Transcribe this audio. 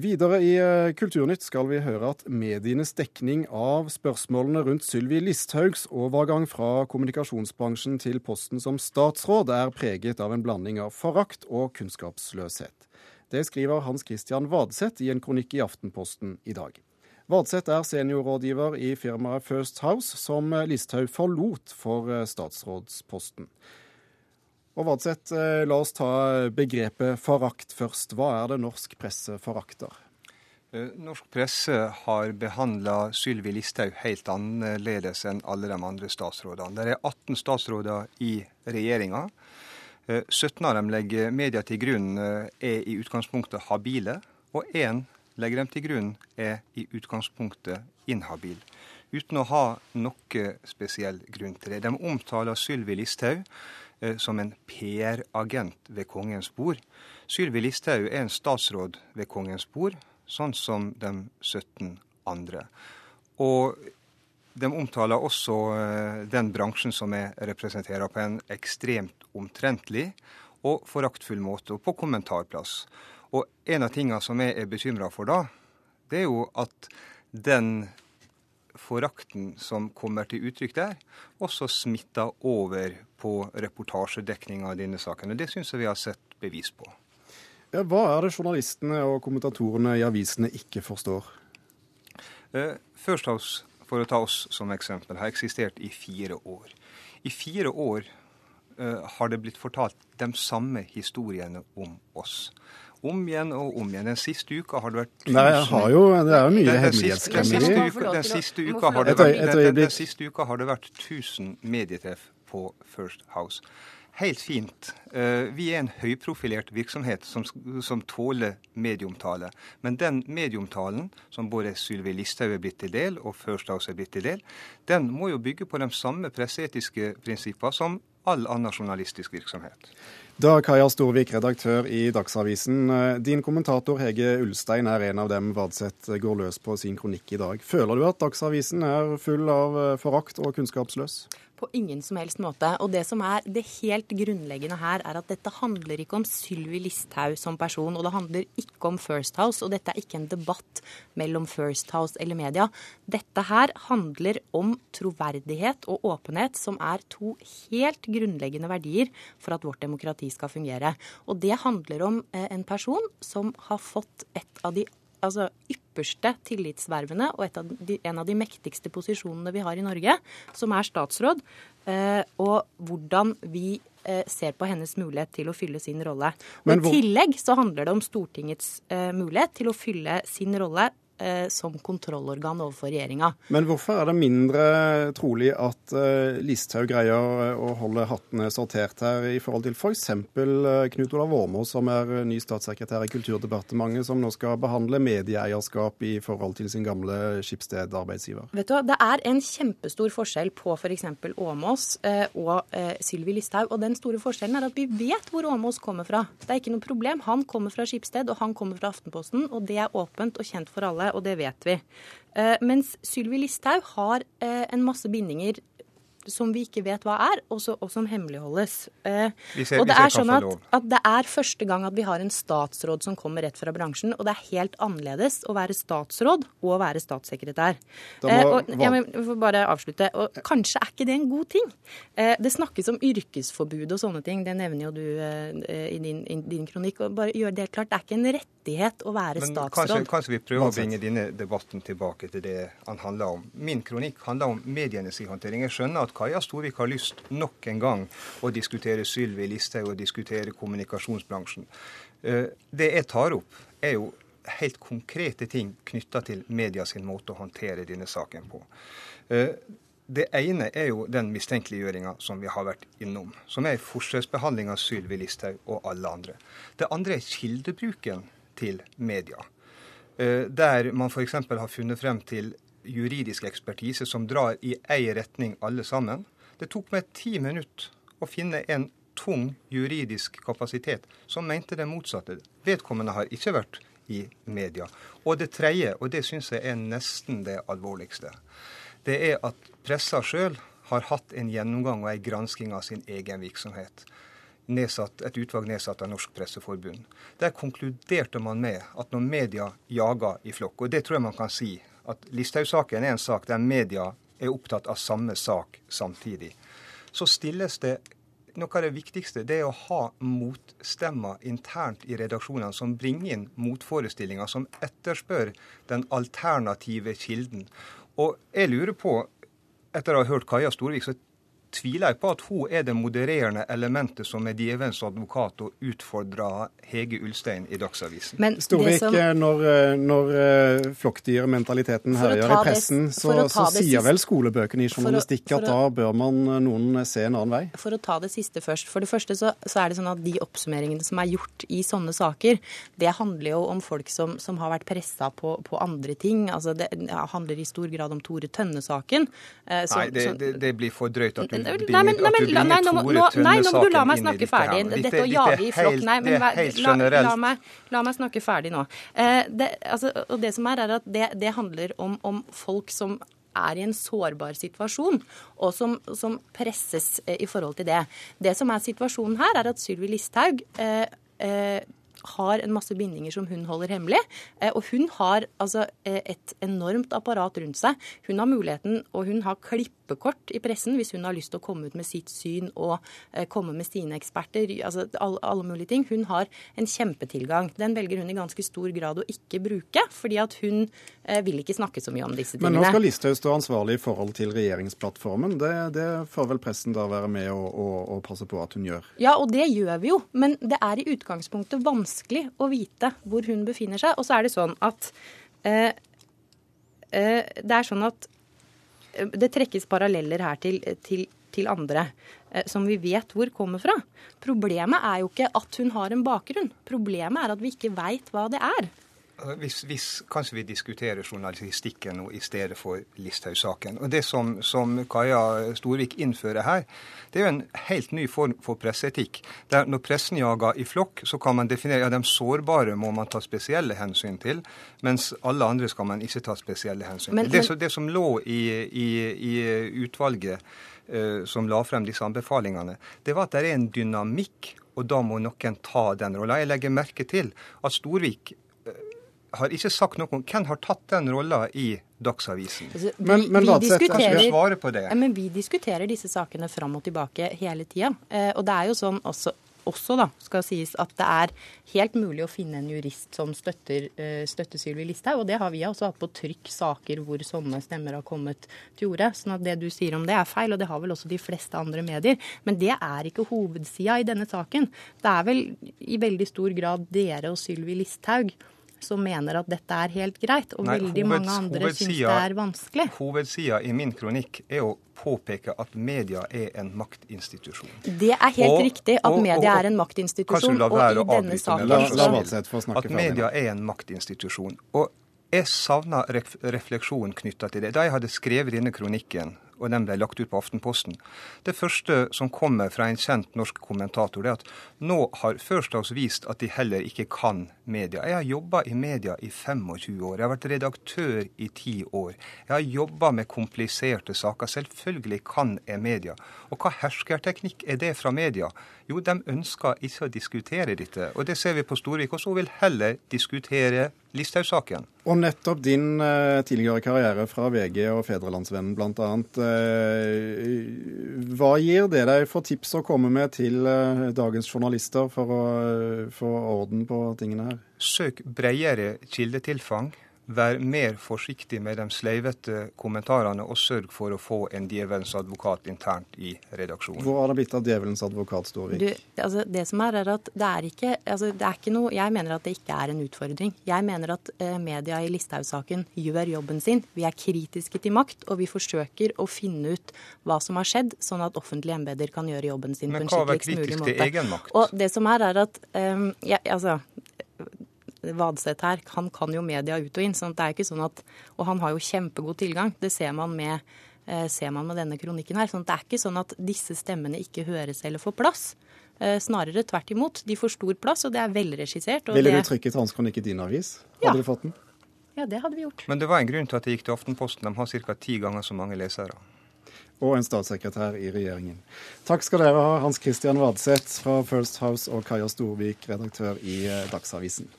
Videre i eh, Kulturnytt skal vi høre at medienes dekning av spørsmålene rundt Sylvi Listhaugs overgang fra kommunikasjonsbransjen til posten som statsråd er preget av en blanding av forakt og kunnskapsløshet. Det skriver Hans Christian Vadseth i en kronikk i Aftenposten i dag. Vadseth er seniorrådgiver i firmaet First House, som Listhaug forlot for eh, statsrådsposten. Og Vadseth, eh, la oss ta begrepet forakt først. Hva er det norsk presse forakter? Eh, norsk presse har behandla Sylvi Listhaug helt annerledes enn alle de andre statsrådene. Det er 18 statsråder i regjeringa. 17 eh, av dem legger media til grunn er i utgangspunktet habile, og én legger dem til grunn er i utgangspunktet inhabil. Uten å ha noe spesiell grunn til det. De omtaler Sylvi Listhaug som en PR-agent ved kongens bord. Sylvi Listhaug er en statsråd ved kongens bord, sånn som de 17 andre. Og de omtaler også eh, den bransjen som jeg representerer, på en ekstremt omtrentlig og foraktfull måte, og på kommentarplass. Og en av tingene som jeg er bekymra for da, det er jo at den forakten som kommer til uttrykk der, også smitta over på reportasjedekninga av denne saken. Og Det syns jeg vi har sett bevis på. Ja, hva er det journalistene og kommentatorene i avisene ikke forstår? Først First House, for å ta oss som eksempel, har eksistert i fire år. I fire år eh, har det blitt fortalt de samme historiene om oss om igjen og om igjen. Den siste uka har det vært tusen... Nei, jeg har jo, Det er jo mye hemmelighetskremmeri. Den, siste uka har det vært, den, den siste uka har det vært 1000 medietreff på First House. Helt fint. Eh, vi er en høyprofilert virksomhet som, som tåler medieomtale. Men den medieomtalen som både Sylvi Listhaug er blitt til del, og First House er blitt til del, den må jo bygge på de samme presseetiske prinsipper som all annen journalistisk virksomhet. Da Kaja Storvik, redaktør i Dagsavisen. Din kommentator Hege Ulstein er en av dem Vadseth går løs på sin kronikk i dag. Føler du at Dagsavisen er full av forakt og kunnskapsløs? På ingen som helst måte. Og det som er det helt grunnleggende her, er at dette handler ikke om Sylvi Listhaug som person, og det handler ikke om First House, og dette er ikke en debatt mellom First House eller media. Dette her handler om troverdighet og åpenhet, som er to helt grunnleggende verdier for at vårt demokrati skal fungere. Og det handler om eh, en person som har fått et av de altså, ypperste tillitsvervene og av de, en av de mektigste posisjonene vi har i Norge, som er statsråd, eh, og hvordan vi eh, ser på hennes mulighet til å fylle sin rolle. Og I tillegg så handler det om Stortingets eh, mulighet til å fylle sin rolle som kontrollorgan overfor regjeringa. Men hvorfor er det mindre trolig at eh, Listhaug greier eh, å holde hattene sortert her, i forhold til f.eks. For Knut Olav Åmås, som er eh, ny statssekretær i Kulturdepartementet, som nå skal behandle medieeierskap i forhold til sin gamle Skipsted-arbeidsgiver? Vet du, Det er en kjempestor forskjell på f.eks. For Åmås eh, og eh, Sylvi Listhaug. Og den store forskjellen er at vi vet hvor Åmås kommer fra. Det er ikke noe problem. Han kommer fra Skipsted, og han kommer fra Aftenposten, og det er åpent og kjent for alle og det vet vi. Eh, mens Sylvi Listhaug har eh, en masse bindinger som vi ikke vet hva er, og, så, og som hemmeligholdes. Eh, ser, og det er sånn at, at, det er første gang at vi har en statsråd som kommer rett fra bransjen, og det er helt annerledes å være statsråd og å være statssekretær. Må, eh, og, ja, men, får bare avslutte. Og kanskje er ikke det en god ting. Eh, det snakkes om yrkesforbud og sånne ting, det nevner jo du eh, i din, i din, kronikk. og bare gjør Det helt klart, det er ikke en rettighet å være men statsråd. Kanskje, kanskje vi prøver å bringe denne debatten tilbake til det han handler om. Min kronikk handler om medienes håndtering. Jeg skjønner at Kaja Storvik har lyst nok en gang å diskutere Sylvi Listhaug og diskutere kommunikasjonsbransjen. Eh, det jeg tar opp, er jo helt konkrete ting knytta til media sin måte å håndtere denne saken på. Eh, det ene er jo den mistenkeliggjøringa som vi har vært innom, som er forskjellsbehandling av Sylvi Listhaug og alle andre. Det andre er kildebruken til media. Eh, der man f.eks. har funnet frem til juridisk ekspertise som drar i én retning alle sammen. Det tok meg ti minutter å finne en tung juridisk kapasitet som mente det motsatte. Vedkommende har ikke vært i media. Og det tredje, og det syns jeg er nesten det alvorligste, det er at pressa sjøl har hatt en gjennomgang og en gransking av sin egen virksomhet. Nedsatt, et utvalg nedsatt av Norsk Presseforbund. Der konkluderte man med at når media jager i flokk, og det tror jeg man kan si, at Listhaug-saken er en sak der media er opptatt av samme sak samtidig, så stilles det noe av det viktigste det er å ha motstemmer internt i redaksjonene som bringer inn motforestillinger, som etterspør den alternative kilden. Og jeg lurer på, etter å ha hørt Kaja Storvik, så tviler jeg på at hun er det modererende elementet som er djevelens advokat og utfordrer Hege Ulstein i Dagsavisen. Men Storvik, som... Eh, når, eh, når eh, flokkdyrmentaliteten herjer i pressen, det, så, så sier vel skolebøkene i journalistikk at da bør man noen se en annen vei? For å ta det siste først. For det første så, så, er det sånn at de oppsummeringene som er gjort i sånne saker, det handler jo om folk som, som har vært pressa på, på, andre ting. Altså det handler i stor grad om Tore Tønne-saken. Eh, Nei, det, det, det, blir for drøyt at du nei, men, nei, men, la, nei, nå, nå, nei, nå må du la meg snakke ferdig. Dette, å jage i flokk Nei, men la, la, meg, la, meg, snakke ferdig nå. Eh, det, altså, og det som er, er at det, det handler om, om, folk som er i en sårbar situasjon, og som, som presses eh, i forhold til det. Det som er situasjonen her, er at Sylvi Listhaug eh, eh, har en masse bindinger som hun holder hemmelig. Eh, og hun har altså eh, et enormt apparat rundt seg. Hun har muligheten, og hun har klippekort i pressen hvis hun har lyst til å komme ut med sitt syn og eh, komme med sine eksperter. altså alle, alle mulige ting. Hun har en kjempetilgang. Den velger hun i ganske stor grad å ikke bruke, fordi at hun vil ikke snakke så mye om disse tingene. Men nå skal Listhaug stå ansvarlig i forhold til regjeringsplattformen. Det, det får vel pressen da være med og, og, og passe på at hun gjør? Ja, og det gjør vi jo. Men det er i utgangspunktet vanskelig å vite hvor hun befinner seg. Og så er det sånn at eh, eh, Det er sånn at eh, det trekkes paralleller her til, til, til andre eh, som vi vet hvor kommer fra. Problemet er jo ikke at hun har en bakgrunn. Problemet er at vi ikke veit hva det er. Hvis, hvis, kanskje vi diskuterer journalistikken nå i stedet for Listhaug-saken. Og Det som, som, Kaja Storvik innfører her, det er jo en helt ny form for presseetikk. Der når pressen jager i flokk, så kan man definere ja, de sårbare må man ta spesielle hensyn til, mens alle andre skal man ikke ta spesielle hensyn til. Men, det, det, som lå i, i, i utvalget uh, som la frem disse anbefalingene, det var at det er en dynamikk og da må noen ta den rolla. Jeg legger merke til at Storvik har ikke sagt noe om hvem har tatt den rolla i Dagsavisen. Altså, vi, men, men, vi diskuterer, på det? men vi diskuterer disse sakene fram og tilbake hele tida. Eh, og det er jo sånn også, også da, skal sies at det er helt mulig å finne en jurist som støtter, uh, støtter Sylvi Listhaug. Og det har vi også hatt på trykk saker hvor sånne stemmer har kommet til orde. sånn at det du sier om det er feil, og det har vel også de fleste andre medier. Men det er ikke hovedsida i denne saken. Det er vel i veldig stor grad dere og Sylvi Listhaug som mener at dette er helt greit, og Nei, veldig hoveds, mange andre syns det er vanskelig. Hovedsida i min kronikk er å påpeke at media er en maktinstitusjon. Det er helt og, riktig at og, media og, er en maktinstitusjon, og i denne saken la, la At media er en maktinstitusjon. Og jeg savner refleksjon knytta til det. Da jeg hadde skrevet denne kronikken og den ble lagt ut på Aftenposten. Det første som kommer fra en kjent norsk kommentator, det er at nå har First vist at de heller ikke kan media. Jeg har jobba i media i 25 år. Jeg har vært redaktør i 10 år. Jeg har jobba med kompliserte saker. Selvfølgelig kan jeg media. Og hva herskerteknikk er det fra media? Jo, de ønsker ikke å diskutere dette. Og det ser vi på Storvik. Og så vil heller diskutere Listhaug-saken. Og nettopp din uh, tidligere karriere fra VG og Fedrelandsvennen bl.a. Uh, hva gir det deg for tips å komme med til uh, dagens journalister for å få orden på tingene her? Søk bredere kildetilfang. Vær mer forsiktig med de sleivete kommentarene, og sørg for å få en djevelens advokat internt i redaksjonen. Hvor har det blitt av djevelens advokat, Storvik? Du, altså, det som er, er at det er, ikke, altså, det er ikke noe Jeg mener at det ikke er en utfordring. Jeg mener at eh, media i Listhaug-saken gjør jobben sin. Vi er kritiske til makt, og vi forsøker å finne ut hva som har skjedd, sånn at offentlige embeter kan gjøre jobben sin Men på en skikkelig mulig måte. Men hva var kritisk til egen makt? Og det som er, er at eh, jeg, altså, Vadseth her, han kan jo media ut og inn. sånn at det er ikke sånn at, Og han har jo kjempegod tilgang. Det ser man med, eh, ser man med denne kronikken her. sånn at det er ikke sånn at disse stemmene ikke høres eller får plass. Eh, snarere tvert imot. De får stor plass, og det er velregissert. Ville du trykket hans kronikk i din avis? Hadde ja. du fått den? Ja, det hadde vi gjort. Men det var en grunn til at det gikk til Aftenposten. De har ca. ti ganger så mange lesere. og en statssekretær i regjeringen. Takk skal dere ha, Hans Christian Vadseth fra First House og Kaja Storvik, redaktør i Dagsavisen.